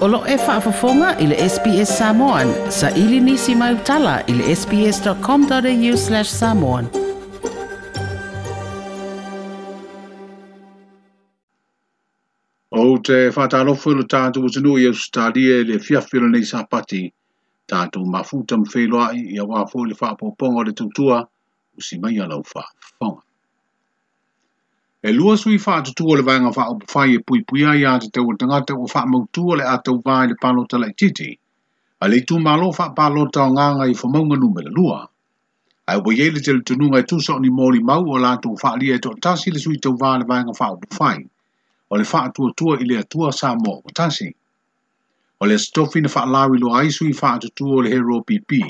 Olo e whaafafonga i le SPS Samoan. Sa ili nisi mai utala i le sps.com.au slash samoan. O te whatalofo ilo tātou utinu i Eusu Tālia e le fiafiro nei sapati. Tātou mafuta mwheloa i a wāfo le whaapoponga le tutua usi mai alau whaafonga. e lua sui whaatutua le vainga wha opu whai e pui pui ai a te teo o tangata o wha mautua le atau vai le palota lai titi, a le tu malo wha palota o nganga i whamaunga nume lua. A ua yele te le tununga i e tūsa o ni mōri mau o lato o wha lia e tō tasi le sui tau vai le vainga wha opu whai, o le wha tua tua i le atua sa mō o tasi. O le stofi na wha lawi lo aisu i wha atutua o le hero pipi,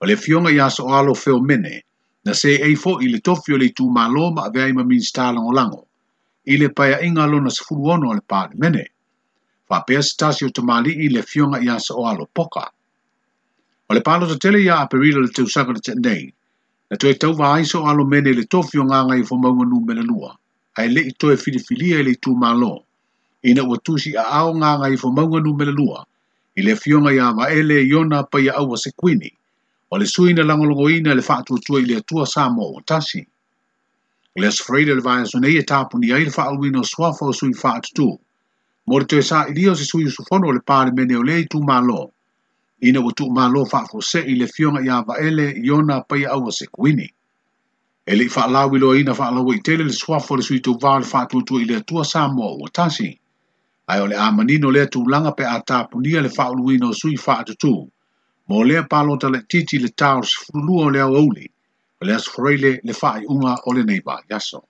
o le fionga i aso alo feo mene, na se e fo i le tofi o le tu ma lo ma avea ima min stala o lango. I le paya inga lo na sifuru ono le pale mene. Fa pia stasi o tamali i le fionga i asa o alo poka. O le palo ta tele ia aperila le teusaka le tenei. Na tue tau wa aiso o alo mene le tofi o nganga i fo maunga nu mele lua. Ai le i toe filifilia i le tu ma lo. Ina ua tusi a ao nganga i fo maunga nu mele lua. I le fionga i ama ele i ona paya au wa sekwini. Ia o le suina lagologoina le faatuatua i le atua sa mo o tasi o le asofaraile le vaeasonei e tapuni ai le faaaluina o suafa o sui faatutū mo le toe saʻilia o se sui usufono o le palemene o le ai tumālo ina ua tuumālo faafoosee i le fioga iā vaele i ona paia aua sekuini e leʻi faalau iloaina faalaua i tele le suafa o le sui tuvā o le faatuatua i le atua sa mo ua tasi ae o le amanino lea tulaga pe a tapunia le faaaluina o sui faatutū mo lea palo tala titi le tau se furulua o lea auli, o lea sfreile le fai unga o le neiba yaso.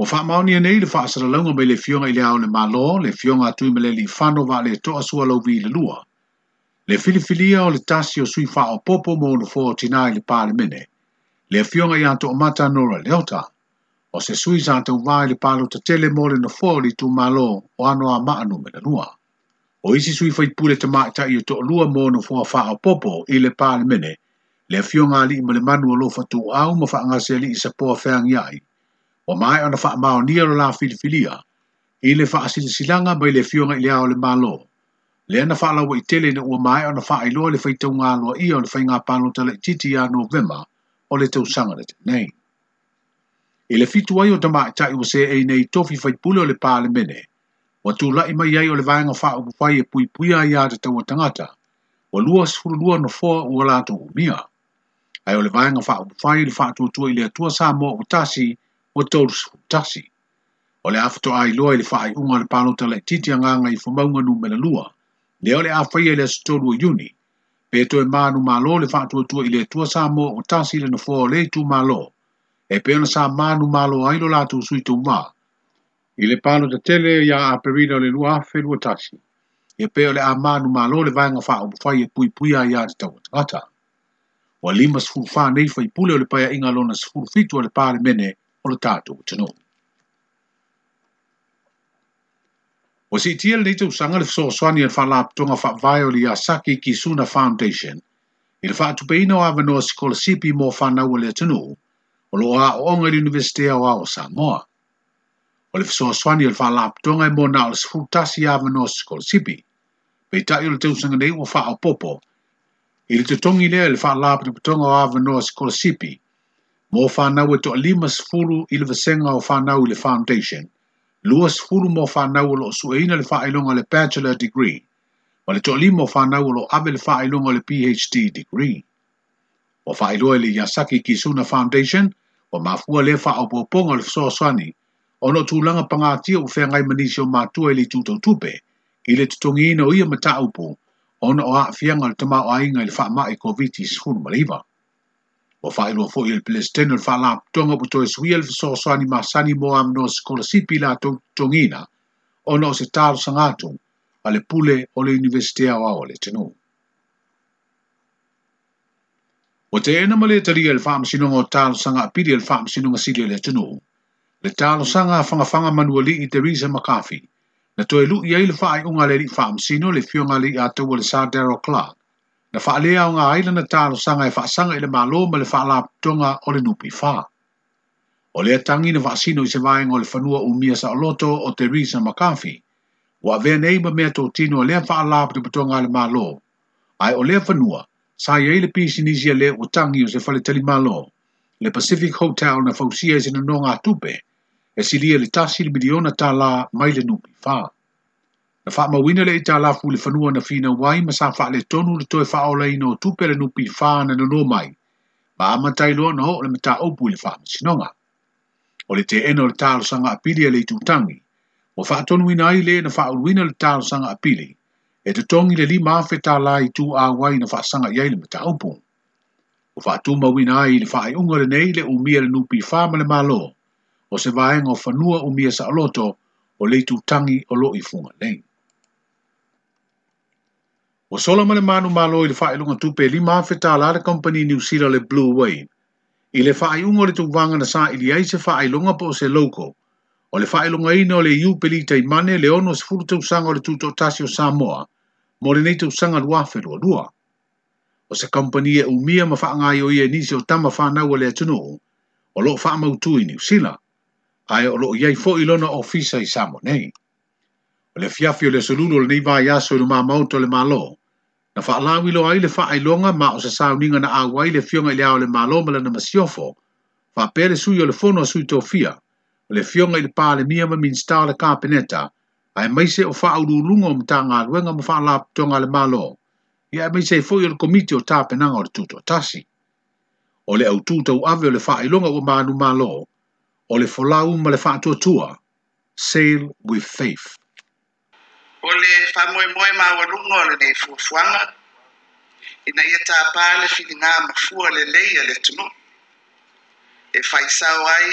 O fa mauni e nei le fa asara launga mai le fionga i lea o le malo, le fionga atu i le fano va le toa sua lau vi le lua. Le filifilia o le tasi o sui fa o popo mo le fo tina i le pa le mene. Le fionga i anto o mata nora leota. O se sui zanta uva i le palo ta tele mo le no fo li tu malo o anoa maanu me le lua. O isi sui fai pule te maita i o to lua mono fua wha popo i le pāle mene, le fio ngā li ma le manu alo fatu au ma wha ngase li i sa poa wheang iai, o mai ona wha mao ni alo la filifilia, i le wha silanga mai le fio ngā i le ao le malo. Le ana wha lawa i tele na ua mai ona wha i loa le fai tau ngā loa i o le fai ngā pālo tala i titi a novema o le tau sanga le nei. I le fitu ai o tamai tai o se e nei tofi fai pule o le pāle mene, wa tu lai mai ai o le vaenga wha o kufai e pui pui ai a te taua tangata, wa lua sifuru no fua ua la tu umia. Ai o le vaenga wha o kufai le wha tuatua i le atua sa mo o tasi o tauru sifuru tasi. O le afto ai loa i le wha ai unga le panota le titi anganga i fumaunga nu mele lua, le o le afai e le sotolu o yuni, pe to e manu malo le wha tuatua i le atua sa mo o tasi le no fua o le tu malo, e pe ona sa manu malo ai lo la sui tu maa, I le pano te tele ia a perina le lua fe lua tasi. E peo le amanu malo le vaenga wha o fai e pui pui a ia te tau tangata. Wa lima sifuru fa nei whai pule o le paia inga lona sifuru fitu o le pāle mene o le o tano. O si tia le tau sanga le so swani e whalap tonga wha vai o le Yasaki Kisuna Foundation i le wha tupeina o avanoa sikola sipi mō whanau o le tano o loa o onga le universitea o ao Samoa. le fesoasoani e e i le faalaapitoga e mona o le sefulutasi avano sikolosipi peitaʻi o le tausaga nei ua faaopoopo i le totogi lea i le faalapitopitoga o avanoa sikolosipi mo fanau e toʻalima sefulu i le vasega o fanau i le foundation lua sefulu mo fanau o loo suʻeina le faailoga o le bachelor degree ma le toʻalima o fanau o loo ave le faailoga o le phd degree ua faailoa i le iasaki kisuna foundation ua mafua lea faaopoopoga o le fesoasoani so ono tu langa panga tia ufea ngai manisio mātua ili tuto tupe, ile tutongi ina uia mata upo, ono o haa fianga le tamau a inga ili faa mai COVID-19 sikunu maliva. Wa faa ilo fo ili pili stenu ili faa laa tonga puto esu ia ili soani masani mo am no sikola sipi la tutongi ina, ono o se talo sangatu, ale pule o le universitea o aole tenu. O te ena male talia ili faa msinunga o talo sangapiri ili faa msinunga sili ili tenu, le talo sanga a fanga manua li i Theresa McCarthy. na toe lu i aile faa i unga le li faa msino le fionga li a tau le sa Daryl Clark, na faa lea unga aile na talo sanga e faa sanga i le malo ma le faa la tonga o le nupi faa. O le atangi na faa sino i se vaenga o le fanua umia sa loto o Theresa McCarthy. wa vea nei ma mea tō tino a lea faa la pute putonga le malo, ai o lea fanua, sa i aile pisi nisi a le o tangi o se fale tali malo, le Pacific Hotel na fausia e sina nonga tupe, e silia e le tasi le miliona ta la mai le nupi fa. Na faa mawina le ita la fule fanua na fina wai, ma sa le tonu le toe faa ola ino tupe le nupi fa na nono mai, ma ama tai loa na ho le mita opu le faa sinonga. O le te eno le talo sanga apili e le tutangi, o faa tonu ina ai le na faa uruina le talo sanga apili, e te le lima afe ta la i tu a wai na faa sanga iai le mita opu o fa tu ma wina ai le fa ai ungare nei le umia le nupi fa ma le malo o se va o fa nua umia sa loto o le tu tangi o lo i funga nei o solo ma le manu malo i le fa ai lunga tupe li ma fe ta la le company new sira le blue way i le fa ai ungare tu vanga na sa i le ai se fa ai lunga po se loko o le fa ai lunga ina o le iu peli tai mane le ono se furu te usanga o le tu to tasio Samoa mo le nei te usanga lua fe lua lua. lua o se company e umia ma faa ngai o ia nisi o tama faa nawa lea tunu o, o loo faa mautu i New Zealand, ai o loo iai fo ilona ofisa i samo nei. O le fiafi o le solulu o le neiva i aso i luma le malo, na faa la wilo ai le faa ilonga ma o se sao ninga na awa i le fionga ili ao le malo ma le na masiofo, faa pere sui o le fono sui to fia, o le fionga ili paa le mia ma minstao le kapeneta, ai maise o faa ululungo mta ngā luenga ma faa la ptonga le malo, Ia e sei foi o le komiti o tapenaga o le tuto tasi. O le au tūtau ave o le faailoga ua mānu o le folau ma le faatuatua sail with faith. O le faamoemoe maualuga o lenei fuafuaga ina ia tapā le whininga mafua lelei a le tunu. E faisao ai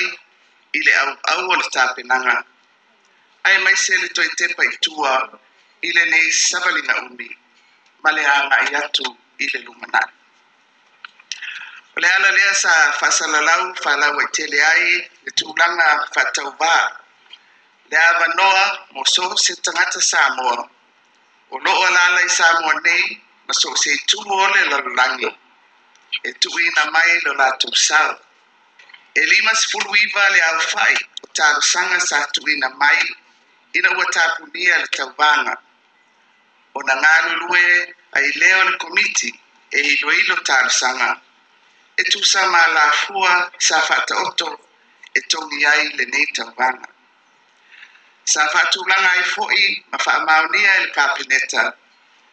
i le auau o le tapenaga ae maise le toetepa tepa i tua, i le nei umi male amaʻi atu i le lumanai o le ala lea sa faasalalau faalau ai tele ai le tulaga faatauvā le avanoa mo so se tagata samoa o loo alaala i samoa nei ma so se itu o le lalolagi e tuuina mai lo latou sala e lima sefulu iva le aofaʻi o talosaga sa tuuina mai ina ua tapunia le tauvaga ona lue ai lea e o e le komiti e iloilo talosaga e tusa malafua sa faataoto e togi ai lenei tauvaga sa faatulaga ai foʻi ma faamaonia i le kapeneta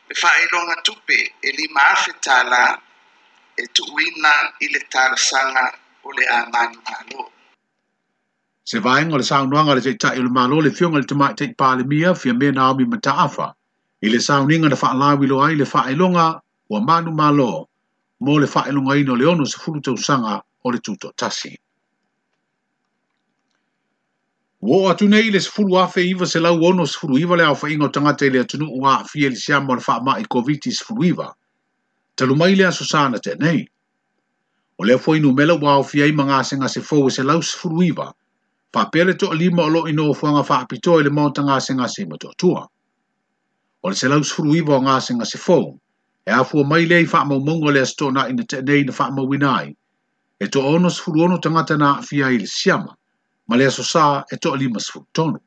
le faailoga tupe e lima afe tālā e tuuina i le talosaga o le a malo se vaega o le saunoaga le taʻitaʻi o le malo le fioga i le tamaʻi palemia fia me naomi mataafa i le sauniga na faalauilo ai le faailoga ua manu malo mo le faa faailogaina o le ono sefulu sanga o le tutoʻatasi tasi. Wo atu nei i le sefulu afe iva se lau ono sefulu iva le aofaʻiga o tagata i le atunuu aafia i le siama o le faamaʻi koviti sefulu iva talu mai le aso sa na teanei o lea foi numela ua aofia ai ma gasegasefou e se lau sefulu iva faapea le toʻalima o loo inoa fuaga faapitoa i le maota gasegase ma toʻatua o le selau sifuru iwa o ngā se ngā se fōu, e a fua mai lei wha mau mongo le asto na ina te nei na wha mau inai, e to ono sifuru ono te ngata na fia i le siama, ma le aso sā e to alima sifuru tonu.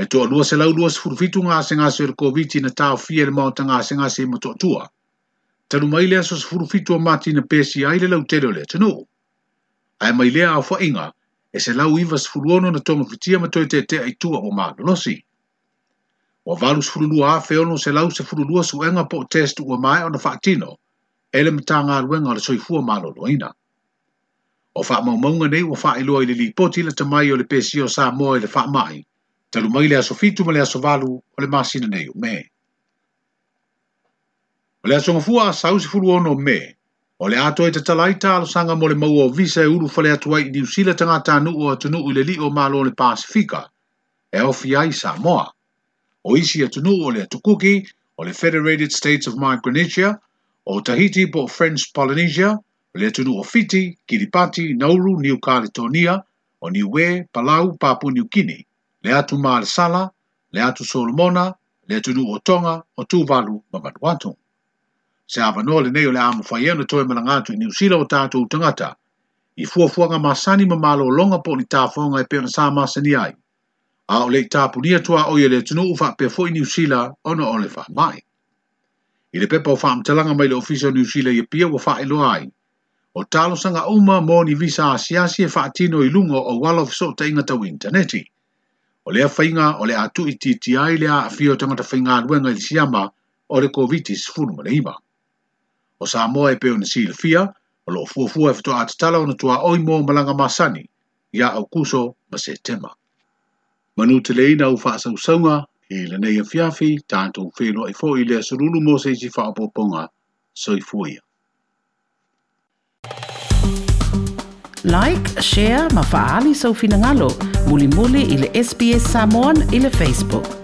E to alua selau lua sifuru fitu ngā se ngā se le koviti na tau fia le mau ta ngā se ngā se ima tua, tanu mai le aso sifuru fitu o mati na pesi ai le lau tere le tenu. Ai mai lea a fua inga, e selau iwa sifuru na tonga fitia ma toi te te aitua o mā lolosi ua valu sefululua afeono se lau sefululua suʻega po test ua mai ona faatino e le matagaluega o le soifua malōlōina o faamaumauga nei ua faailoa i le lipoti le tamai o le pesio sa moa i le faamaʻi talu mai le aso fitu ma le aso valu o le masina nei o me o le sausi asau ono me o le atoe tatalai talosaga mo le maua o visa e ulu fale atu ai i niusila tagata nuu o atunuu i li o malo le pasifika e ofi ai sa moa o isi atunu e o le atukuki o le Federated States of Micronesia, o Tahiti po French Polynesia, o le atunu o Fiti, Kiripati, Nauru, New Caledonia, o Niue, Palau, Papua New Guinea, le atu Mare Sala, le atu Solomona, le atunu o Tonga, o Tuvalu, ma Vanuatu. Se ava no le neo le amu whaiena toi malangatu i New Zealand o tātou tangata, i fuafuanga masani ma malo longa po ni tāwhonga e peona sā masani ai a o le tapulia tua o ye le tunu ufa pe foi New Sila ono ole fa mai. I le pepa ufa amtalanga mai le ofisa New Sila ye pia ufa elu ai. O talo sanga uma mo ni visa a siasi e fa atino i lungo o walof so te ingata u interneti. O le afainga o le atu i titi ai le a afio tangata fainga aduenga i siyama o le COVID-19 le ima. O sa moa e peo ni sila fia, o lo fuafua e fitoa atatala o na tua oi mo malanga masani, ya au kuso ma setema. Manu te lei na ufa sa usanga, e la nei a fiafi, tanto un whenua e fōi lea surulu mō seji whaapoponga, so i fōia. Like, share, ma faali sa so ufina ngalo, muli muli ili SBS Samoan ili Facebook.